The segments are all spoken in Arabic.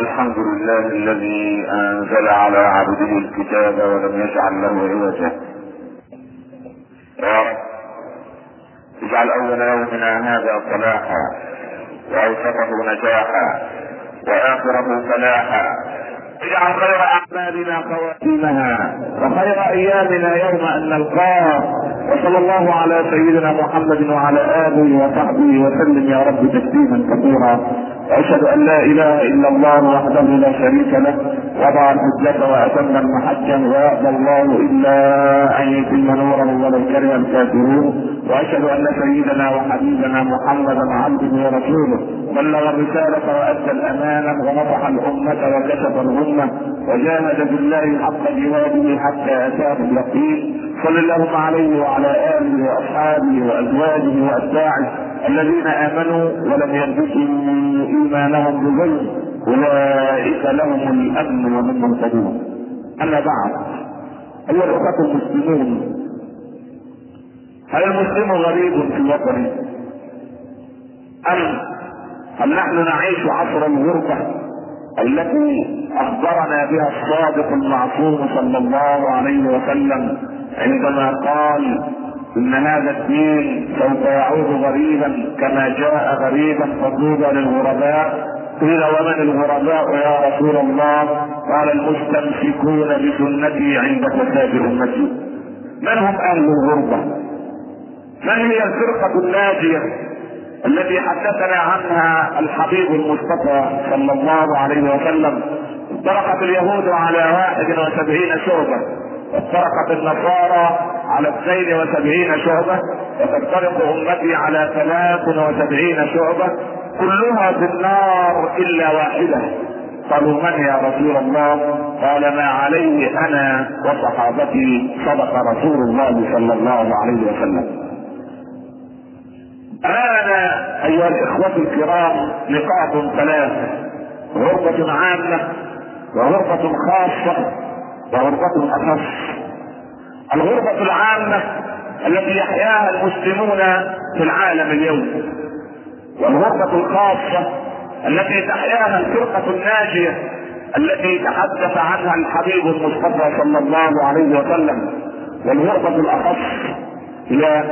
الحمد لله الذي أنزل على عبده الكتاب ولم يجعل له عوجا. يا رب اجعل أول يومنا هذا صلاحا وأوسطه نجاحا وآخره فلاحا اجعل خير أعمالنا خواتيمها وخير أيامنا يوم أن نلقاه. وصلى الله على سيدنا محمد وعلى آله وصحبه وسلم يا رب تسليما كثيرا. وأشهد أن لا إله إلا الله وحده لا شريك له وضع الحجة وأتم المحجة ويأبى الله إلا أن يتم نوره ولو كره الكافرون وأشهد أن سيدنا وحبيبنا محمدا عبده ورسوله بلغ الرسالة وأدى الأمانة ونصح الأمة وكشف الامة وجاهد بالله حق جهاده حتى أتاه اليقين. صل اللهم عليه وعلى آله وأصحابه وأزواجه وأتباعه. الذين آمنوا ولم يلبسوا إيمانهم بظلم أولئك لهم الأمن وهم مهتدون. أما بعد أيها الإخوة المسلمون هل المسلم غريب في وطنه أم هل نحن نعيش عصر الغربة التي أخبرنا بها الصادق المعصوم صلى الله عليه وسلم عندما قال إن هذا الدين سوف يعود غريبا كما جاء غريبا فطوبى للغرباء. قيل ومن الغرباء يا رسول الله؟ قال المستمسكون بسنتي عند فساد أمتي. من هم أهل الغربة؟ من هي الفرقة الناجية التي حدثنا عنها الحبيب المصطفى صلى الله عليه وسلم؟ افترقت اليهود على واحد وسبعين شعبة. وافترقت النصارى على اثنين وسبعين شعبة وتفترق أمتي على ثلاث وسبعين شعبة كلها في النار إلا واحدة. قالوا من يا رسول الله؟ قال ما عليه أنا وصحابتي صدق رسول الله صلى الله عليه وسلم. أمامنا أيها الإخوة الكرام نقاط ثلاثة. غرفة عامة وغرفة خاصة. وغرفة أخص الغرفة العامة التي يحياها المسلمون في العالم اليوم. والغرفة الخاصة التي تحياها الفرقة الناجية التي تحدث عنها الحبيب المصطفى صلى الله عليه وسلم. والغرفة الأخص هي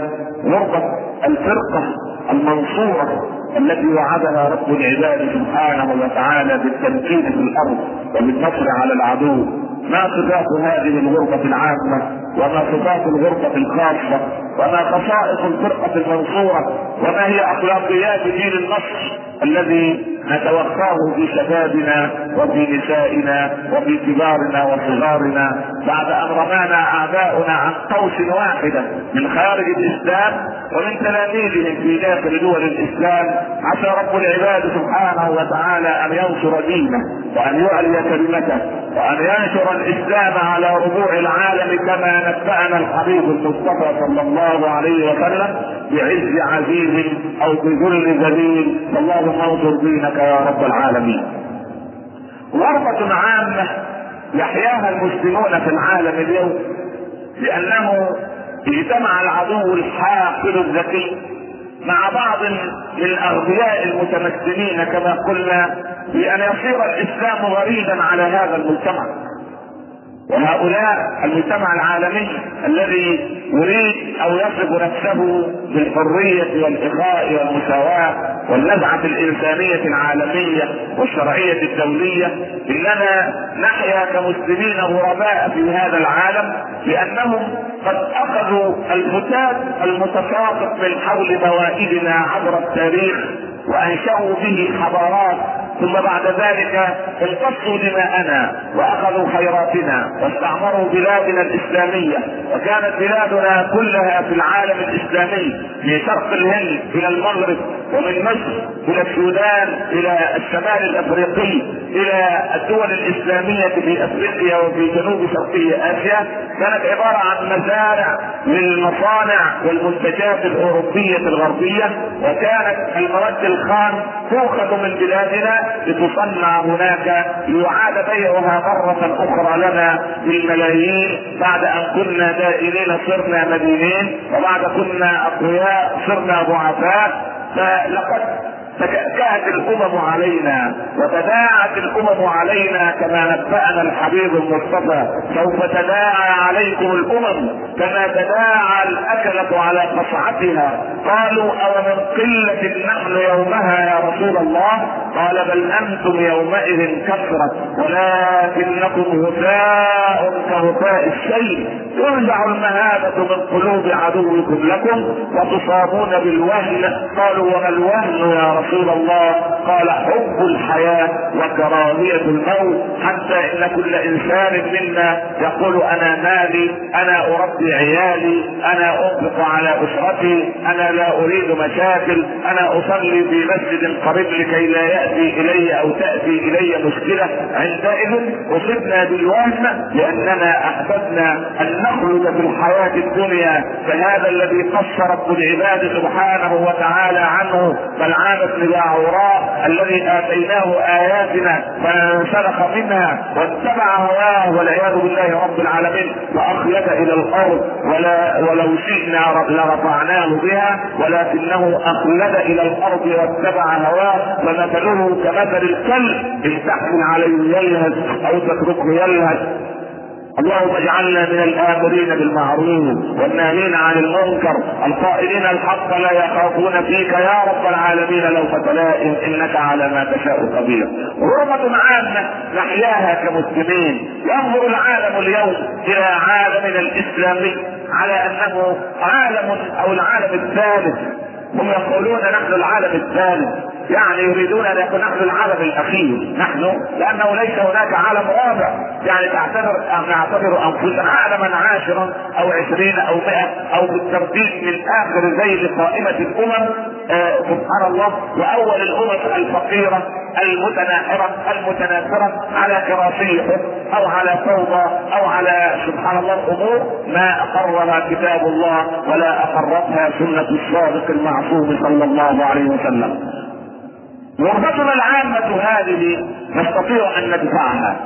غرفة الفرقة المنصورة التي وعدها رب العباد سبحانه وتعالى بالتمكين في الأرض وبالنصر على العدو. ما صفات هذه الغرفة العامة؟ وما صفات الغرفة الخاصة وما خصائص الفرقة المنصورة وما هي أخلاقيات دين النصر الذي نتوقاه في شبابنا وفي نسائنا وفي كبارنا وصغارنا. بعد أن رمانا اعداؤنا عن قوس واحدة من خارج الإسلام ومن تلاميذهم في داخل دول الإسلام عسى رب العباد سبحانه وتعالى أن ينصر دينه وأن يعلي كلمته وأن ينشر الإسلام على ربوع العالم كما نبأنا الحبيب المصطفى صلى الله عليه وسلم بعز عزيز أو بذل ذليل اللهم انصر دينك يا رب العالمين. غرفة عامة يحياها المسلمون في العالم اليوم لأنه اجتمع العدو الحاقد الذكي مع بعض من الأغبياء المتمكنين كما قلنا بأن يصير الإسلام غريبا على هذا المجتمع. وهؤلاء المجتمع العالمي الذي يريد أو يصف نفسه بالحرية والإخاء والمساواة والنزعة الإنسانية العالمية والشرعية الدولية إننا نحيا كمسلمين غرباء في هذا العالم لأنهم قد أخذوا الفتات المتساقط من حول موائدنا عبر التاريخ وأنشأوا به حضارات ثم بعد ذلك امتصوا دماءنا وأخذوا خيراتنا واستعمروا بلادنا الإسلامية. وكانت بلادنا كلها في العالم الإسلامي من شرق الهند إلى المغرب. ومن مصر إلى السودان إلى الشمال الأفريقي إلى الدول الإسلامية في أفريقيا وفي جنوب شرقي آسيا كانت عبارة عن مزارع للمصانع والمنتجات الأوروبية الغربية وكانت المواد الخام تؤخذ من بلادنا لتصنع هناك ليعاد بيعها مرة أخرى لنا بالملايين بعد أن كنا دائرين صرنا مدينين وبعد كنا أقوياء صرنا ضعفاء. فلقد تكأكأت الأمم علينا وتداعت الأمم علينا كما نبأنا الحبيب المصطفى. سوف تداعى عليكم الأمم كما تداعى الأكلة على قصعتها. قالوا أو من قلة نحن يومها يا رسول الله؟ قال بل أنتم يومئذ كثرة ولكنكم غثاء كغثاء السيل تنزع المهابة من قلوب عدوكم لكم وتصابون بالوهن. قالوا وما الوهن يا رسول الله قال حب الحياة وكراهية الموت حتى إن كل إنسان منا يقول أنا مالي أنا أربي عيالي أنا أنفق على أسرتي أنا لا أريد مشاكل أنا أصلي في مسجد قريب لكي لا يأتي إلي أو تأتي إلي مشكلة. عندئذ أصبنا بالوهن لأننا أحببنا أن نخلد في الحياة الدنيا فهذا الذي قص رب العباد سبحانه وتعالى عنه بلعام بن باعوراء الذي آتيناه آياتنا فانسلخ منها واتبع هواه والعياذ بالله رب العالمين وأخلد إلى الأرض ولا ولو شئنا لرفعناه بها ولكنه أخلد إلى الأرض واتبع هواه فمثله كمثل الكلب إن تحمل عليه يلهث أو تتركه يلهث. اللهم اجعلنا من الآمرين بالمعروف والناهين عن المنكر القائلين الحق لا يخافون فيك يا رب العالمين لو لائم إنك على ما تشاء قدير. غربة عامة نحياها كمسلمين ينظر العالم اليوم إلى عالمنا الاسلامي على أنه عالم أو العالم الثالث. هم يقولون نحن العالم الثالث. يعني يريدون أن يكون نحن العالم الأخير. نحن لأنه ليس هناك عالم رابع يعني تعتبر نعتبر أنفسنا عالما عاشرا أو عشرين أو مئة أو بالترتيب من آخر ذيل قائمة الأمم. آه سبحان الله وأول الأمم الفقيرة المتناحرة المتناثرة على كراسيهم أو على فوضى أو على سبحان الله امور ما أقرها كتاب الله ولا أقرتها سنة الصادق المعصوم صلى الله عليه وسلم. غربتنا العامة هذه نستطيع أن ندفعها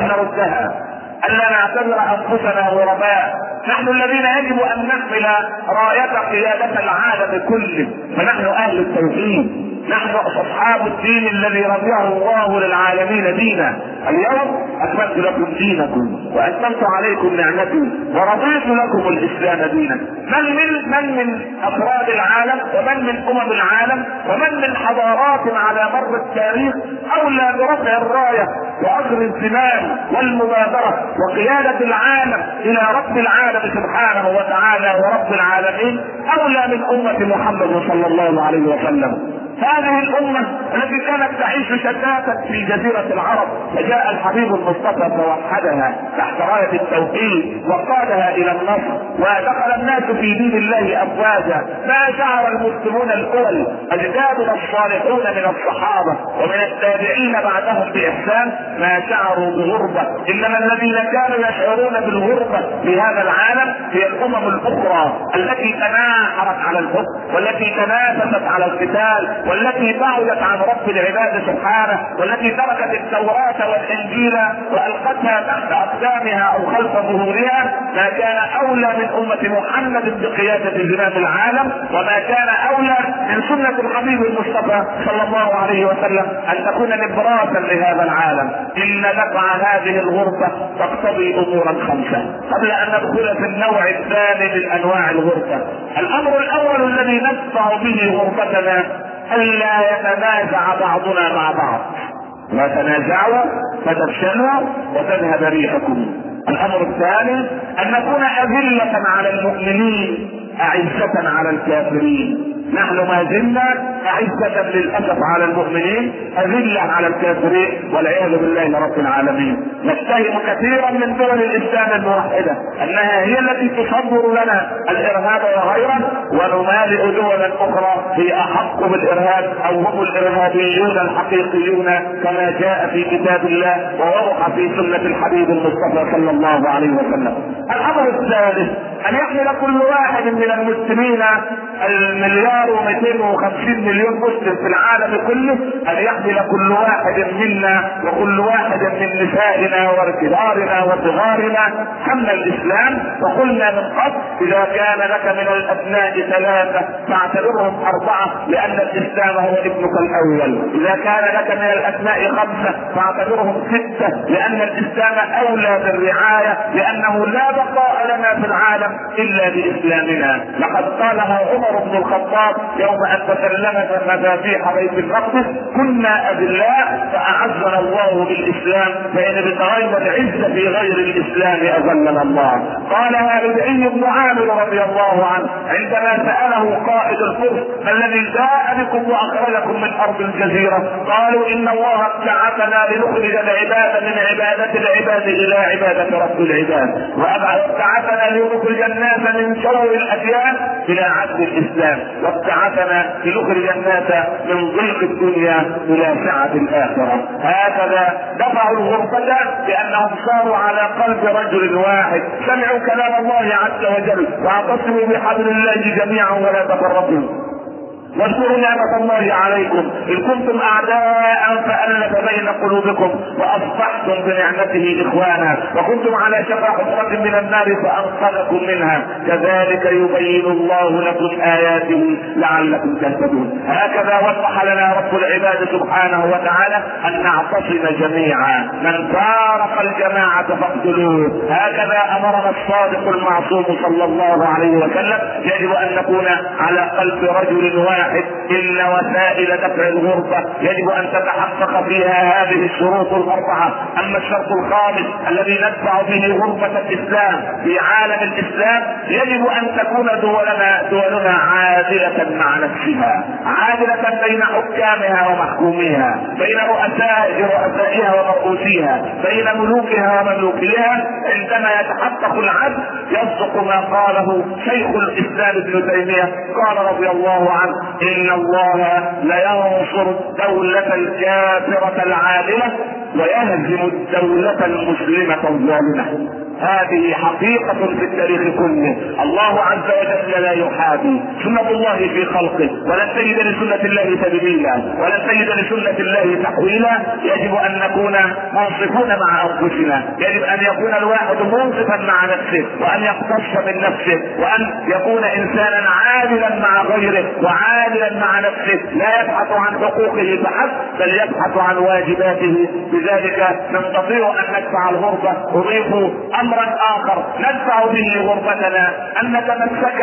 أن نردها ألا نعتبر أنفسنا غرباء. نحن الذين يجب أن نحمل راية قيادة العالم كله فنحن أهل التوحيد. نحن أصحاب الدين الذي رضيه الله للعالمين دينا. اليوم أكملت لكم دينكم وأتممت عليكم نعمتي ورضيت لكم الإسلام دينا. من من من من أفراد العالم ومن من أمم العالم ومن من حضارات على مر التاريخ أولى برفع الراية وأخذ الزمام والمبادرة وقيادة العالم إلى رب العالم سبحانه وتعالى ورب العالمين أولى من أمة محمد صلى الله عليه وسلم. هذه الأمة التي كانت تعيش شتاتا في جزيرة العرب فجاء الحبيب المصطفى فوحدها تحت راية التوحيد وقادها إلى النصر ودخل الناس في دين الله أفواجا ما شعر المسلمون الأول أجدادنا الصالحون من الصحابة ومن التابعين بعدهم بإحسان ما شعروا بغربة إنما الذين كانوا يشعرون بالغربة في هذا العالم هي الأمم الأخرى التي تناحرت على الحكم والتي تنافست على القتال والتي بعدت عن رب العباد سبحانه والتي تركت التوراة والإنجيل وألقتها تحت أقدامها أو خلف ظهورها ما كان أولى من أمة محمد بقيادة زمام العالم وما كان أولى من سنة الحبيب المصطفى صلى الله عليه وسلم أن تكون نبراسا لهذا العالم. إن دفع هذه الغربة تقتضي أمورا خمسة. قبل أن ندخل في النوع الثاني من أنواع الغربة الأمر الأول الذي ندفع به غربتنا ألا يتنازع بعضنا مع بعض. لا تنازعوا فتفشلوا وتذهب ريحكم. الأمر الثاني أن نكون أذلة على المؤمنين أعزة على الكافرين. نحن ما زلنا أعزة للأسف على المؤمنين أذلة على الكافرين والعياذ بالله رب العالمين. نتهم كثيرا من دول الإسلام الموحدة أنها هي التي تصدر لنا الإرهاب وغيره ونمالئ دولا أخرى هي أحق بالإرهاب أو هم الإرهابيون الحقيقيون كما جاء في كتاب الله ووضح في سنة الحبيب المصطفى صلى الله عليه وسلم. الأمر الثالث أن يحمل كل واحد من المسلمين المليار اختاروا 250 مليون مسلم في العالم كله أن يحمل كل واحد منا وكل واحد من نسائنا وكبارنا وصغارنا. حمل الإسلام وقلنا من قبل إذا كان لك من الأبناء ثلاثة فاعتبرهم أربعة لأن الإسلام هو ابنك الأول. إذا كان لك من الأبناء خمسة فاعتبرهم ستة لأن الإسلام أولى بالرعاية لأنه لا بقاء لنا في العالم إلا بإسلامنا. لقد قالها عمر بن الخطاب يوم ان تسلمت مفاتيح بيت المقدس كنا اذلاء فاعزنا الله بالإسلام فإن ابتغينا العزة في غير الإسلام اذلنا الله. قالها ربعي بن عامر رضي الله عنه عندما سأله قائد الفرس ما الذي جاء بكم وأخرجكم من أرض الجزيرة؟ قالوا إن الله ابتعثنا لنخرج العباد من عبادة العباد إلى عبادة رب العباد. وابعثنا لنخرج الناس من شر الأديان إلى عدل الإسلام. وابتعثنا لنخرج الناس من ضيق الدنيا إلى سعة الآخرة. هكذا دفعوا الغربه لانهم صاروا على قلب رجل واحد. سمعوا كلام الله عز وجل وأعتصموا بحبل الله جميعا ولا تفرقوا. واذكروا نعمة الله عليكم. إن كنتم أعداء فألف بين قلوبكم وأصبحتم بنعمته إخوانا. وكنتم على شفا حفرة من النار فأنقذكم منها. كذلك يبين الله لكم آياته لعلكم تهتدون. هكذا وضح لنا رب العباد سبحانه وتعالى أن نعتصم جميعا. من فارق الجماعة فاقتلوه. هكذا أمرنا الصادق المعصوم صلى الله عليه وسلم. يجب أن نكون على قلب رجل واحد. واحد ان وسائل دفع الغربه يجب أن تتحقق فيها هذه الشروط الأربعة. أما الشرط الخامس الذي ندفع به غربه الإسلام في عالم الإسلام يجب أن تكون دولنا دولنا عادلة مع نفسها. عادلة بين حكامها ومحكوميها بين رؤساء رؤسائها ومرؤوسيها بين ملوكها ومملوكيها. عندما يتحقق العدل يصدق ما قاله شيخ الإسلام ابن تيمية قال رضي الله عنه إن الله لينصر الدولة الكافرة العادلة ويهزم الدولة المسلمة الظالمة. هذه حقيقة في التاريخ كله. الله عز وجل لا يحابي سنة الله في خلقه. ولن تجد لسنة الله تبديلا. ولن تجد لسنة الله تحويلا. يجب أن نكون منصفون مع أنفسنا. يجب أن يكون الواحد منصفا مع نفسه. وأن يقتص من نفسه. وأن يكون انسانا عادلا مع غيره. وعادلا مع نفسه. لا يبحث عن حقوقه فحسب بل يبحث عن واجباته. بذلك نستطيع أن ندفع الغربة أضيف امرا آخر. ندفع به غربتنا ان نتمسك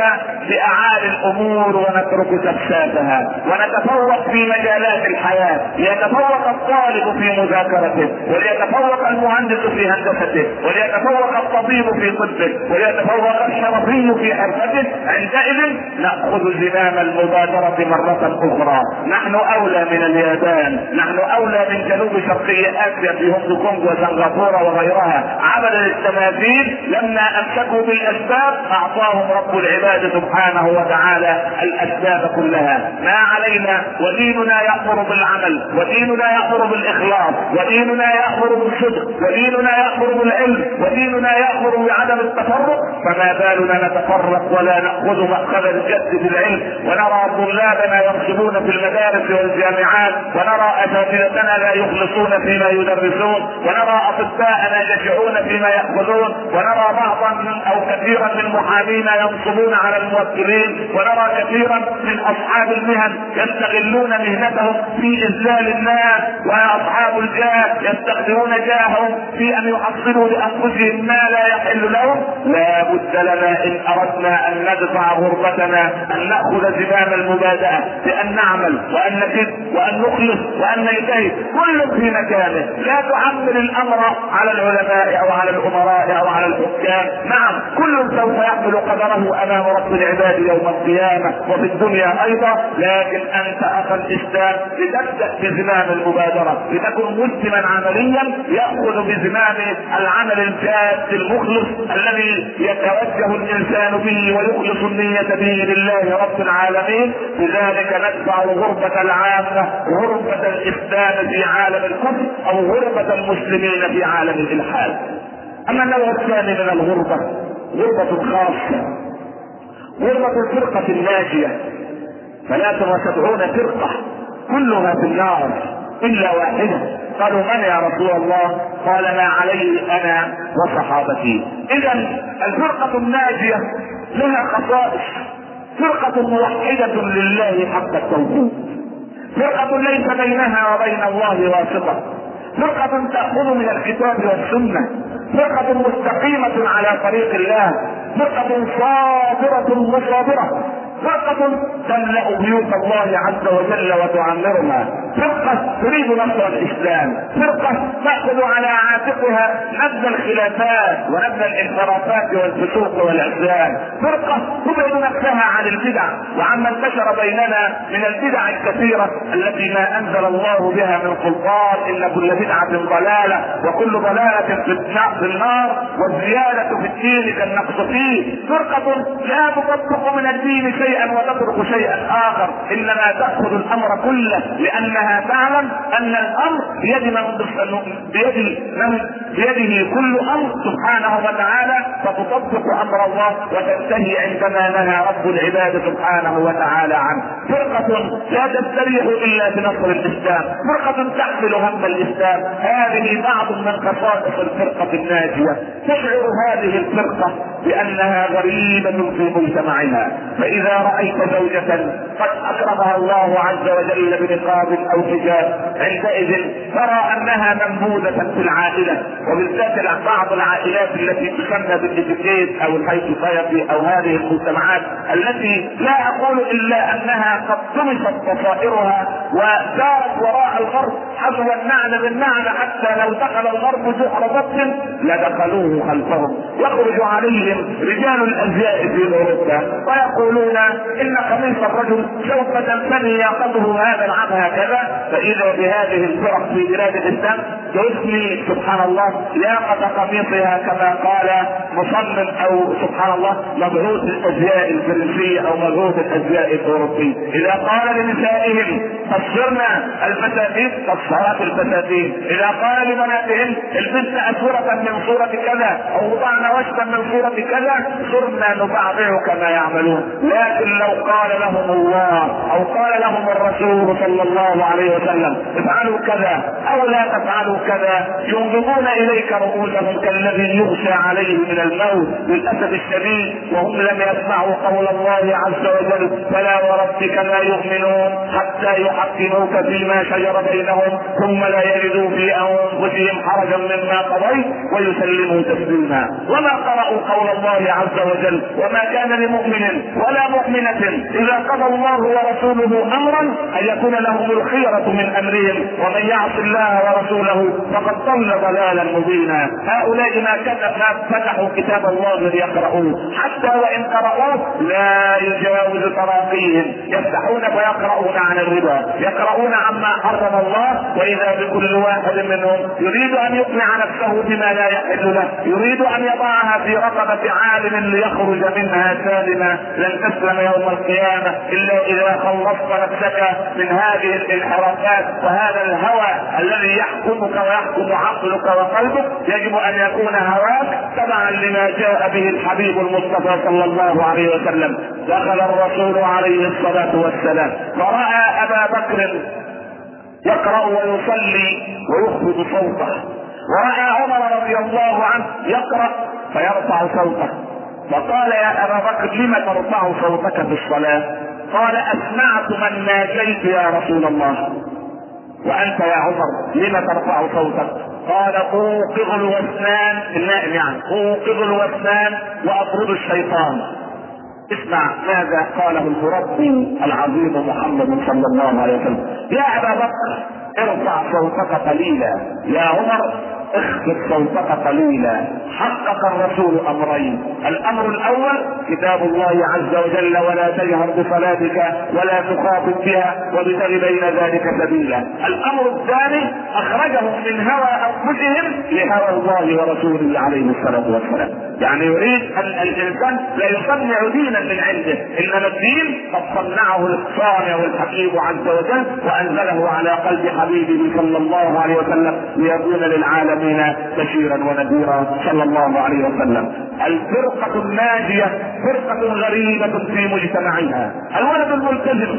بأعالي الأمور ونترك سفساتها ونتفوق في مجالات الحياة. ليتفوق الطالب في مذاكرته. وليتفوق المهندس في هندسته. وليتفوق الطبيب في طبه. وليتفوق الشرفي في حرفته. عندئذ نأخذ زمام المبادرة مرة أخرى. نحن أولى من اليابان. نحن أولى من جنوب شرقي آسيا في هونغ كونغ وسنغافورة وغيرها. عملا التماثيل الدين لما أمسكوا بالأسباب أعطاهم رب العباد سبحانه وتعالى الأسباب كلها. ما علينا وديننا يأمر بالعمل وديننا يأمر بالإخلاص وديننا يأمر بالصدق وديننا يأمر بالعلم وديننا يأمر بعدم التفرق. فما بالنا نتفرق ولا نأخذ مأخذ الجد في العلم ونرى طلابنا يرسبون في المدارس والجامعات ونرى أساتذتنا لا يخلصون فيما يدرسون ونرى أطباءنا يجشعون فيما يأخذون. ونرى بعضا من أو كثيرا من محامينا ينصبون على الموكلين ونرى كثيرا من أصحاب المهن يستغلون مهنتهم في اذلال الناس وأصحاب الجاه يستخدمون جاههم في أن يحصلوا لأنفسهم ما لا يحل لهم. لا بد لنا إن أردنا أن ندفع غربتنا أن نأخذ زمام المبادئة بأن نعمل وأن نكد وأن نخلص وأن نجتهد. كل في مكانه. لا تحمل الأمر على العلماء أو على الأمراء. أو على الحكام. نعم كل سوف يحمل قدره أمام رب العباد يوم القيامة وفي الدنيا أيضا. لكن أنت أخا الإسلام لتبدأ بزمام المبادرة لتكن مسلما عمليا يأخذ بزمام العمل الجاد المخلص الذي يتوجه الإنسان به ويخلص النية به لله رب العالمين. بذلك ندفع غربة العامة غربة الإسلام في عالم الكفر أو غربة المسلمين في عالم الإلحاد. أما النوع الثاني من الغربة غربة خاصة غربة الفرقة الناجية ثلاث وسبعون فرقة كلها في النار إلا واحدة. قالوا من يا رسول الله؟ قال ما عليه أنا وصحابتي. إذا الفرقة الناجية لها خصائص. فرقة موحدة لله حق التوحيد. فرقة ليس بينها وبين الله واسطة. فرقة تأخذ من الكتاب والسنة. فرقة مستقيمة على طريق الله. فرقة صابرة مصابرة. فرقة تملأ بيوت الله عز وجل وتعمرها. فرقة تريد نصر الإسلام فرقة تأخذ على عاتقها نبذ الخلافات ونبذ الانحرافات والفسوق والعصيان فرقة تبعد نفسها عن البدع وعما انتشر بيننا من البدع الكثيرة التي ما أنزل الله بها من سلطان إن كل بدعة ضلالة وكل ضلالة في النار والزيادة في الدين كالنقص فيه. فرقة لا تطبق من الدين شيئا وتترك شيئا آخر. إنما تأخذ الأمر كله لانها تعلم أن الأمر بيد من من بيده كل أمر سبحانه وتعالى فتطبق أمر الله وتنتهي عندما نهى رب العباد سبحانه وتعالى عنه. فرقة لا تستريح إلا بنصر الإسلام. فرقة تحمل هم الإسلام. هذه بعض من خصائص الفرقة الناجية. تشعر هذه الفرقة بأنها غريبة في مجتمعها فإذا رأيت زوجة قد أكرمها الله عز وجل بنقاب أو حجاب عندئذ ترى أنها منبوذة في العائلة. وبالذات بعض العائلات التي تسمى بالاتيكيت أو الحيث الصيفي أو هذه المجتمعات التي لا أقول إلا أنها قد طمست بصائرها وسارت وراء الغرب. حذو النعل بالنعل حتى لو دخل الغرب جحر بطن لدخلوه خلفهم. يخرج عليهم رجال الازياء في أوروبا ويقولون إن قميص الرجل سوف تنثني ياقته هذا العام هكذا فإذا بهذه الفرق في بلاد الإسلام تثني سبحان الله ياقة قميصها كما قال مصمم أو سبحان الله مبعوث الأزياء الفرنسي أو مبعوث الأزياء الاوروبي إذا قال لنسائهم قصرنا الفساتين قصرات الفساتين إذا قال لبناتهم البسن أسورة من صورة كذا أو وضعنا وشكا من صورة كذا صرنا نبعضع كما يعملون. لكن لو قال لهم الله أو قال لهم الرسول صلى الله عليه وسلم افعلوا كذا أو لا تفعلوا كذا ينظرون إليك رؤوسهم كالذي يغشى عليه من الموت للأسف الشديد وهم لم يسمعوا قول الله عز وجل فلا وربك لا يؤمنون حتى يحكموك فيما شجر بينهم ثم لا يجدوا في أنفسهم حرجا مما قضيت ويسلموا تسليما. وما قرأوا قول الله عز وجل وما كان لمؤمن ولا مؤمنة إذا قضى الله ورسوله أمرا أن يكون لهم الخيرة من أمرهم ومن يعص الله ورسوله فقد ضل ضلالا مبينا. هؤلاء ما كتب فتحوا كتاب الله ليقرؤوه حتى وإن قرأوه لا يجاوز تراقيهم. يفتحون ويقرؤون عن الربا. يقرؤون عما حرم الله وإذا بكل واحد منهم يريد أن يقنع نفسه بما لا يحل له. يريد أن يضعها في رقبة عالم ليخرج منها سالما. لن تسلم يوم القيامة إلا إذا خلصت نفسك من هذه الانحرافات. وهذا الهوى الذي يحكمك ويحكم عقلك وقلبك يجب أن يكون هواك تبعا لما جاء به الحبيب المصطفى صلى الله عليه وسلم. دخل الرسول عليه الصلاة والسلام. فرأى أبا بكر يقرأ ويصلي ويخفض صوته. ورأى عمر رضي الله عنه يقرأ فيرفع صوته. فقال يا أبا بكر لم ترفع صوتك في الصلاة؟ قال أسمعت من ناجيت يا رسول الله. وأنت يا عمر لم ترفع صوتك؟ قال أوقظ الوثنان. النائم يعني أوقظ الوثنان وأطرد الشيطان. اسمع ماذا قاله المربي العظيم محمد صلى الله عليه وسلم. يا أبا بكر ارفع صوتك قليلا. يا عمر اخفض صوتك قليلا حقق الرسول أمرين. الأمر الأول كتاب الله عز وجل ولا تجهر بصلاتك ولا تخاطب بها وابتغ بين ذلك سبيلا. الأمر الثاني أخرجهم من هوى أنفسهم لهوى الله ورسوله عليه الصلاة والسلام. يعني يريد أن الإنسان لا يصنع دينا من عنده إنما الدين قد صنعه الصانع والحكيم عز وجل وأنزله على قلب حبيبه صلى الله عليه وسلم ليكون للعالم العالمين بشيرا ونذيرا صلى الله عليه وسلم. الفرقة الناجية فرقة غريبة في مجتمعها. الولد الملتزم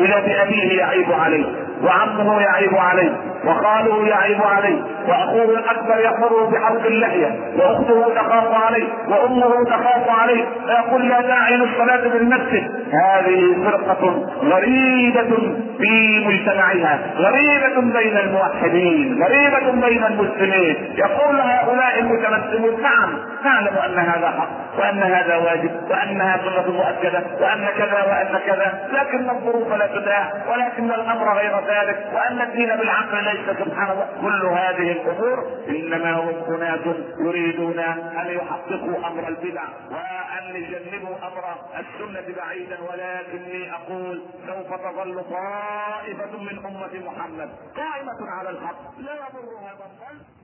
إذا بأبيه يعيب عليه. وعمه يعيب عليه وخاله يعيب عليه وأخوه الأكبر يحر بحلق اللحية وأخته تخاف عليه وأمه تخاف عليه فيقول لا داعي للصلاه بالمسجد هذه فرقة غريبة في مجتمعها غريبة بين الموحدين غريبة بين المسلمين. يقول هؤلاء المتمسكون نعم نعلم أن هذا حق وأن هذا واجب وانها سنه مؤكدة وأن كذا وأن كذا لكن الظروف لا تداع ولكن الأمر غير ذلك وأن الدين بالعقل ليس سبحان الله كل هذه الأمور إنما هم أناس يريدون أن يحققوا أمر البدع وأن يجنبوا أمر السنة بعيدا. ولكني أقول سوف تظل طائفة من أمة محمد قائمة على الحق. لا يضرها من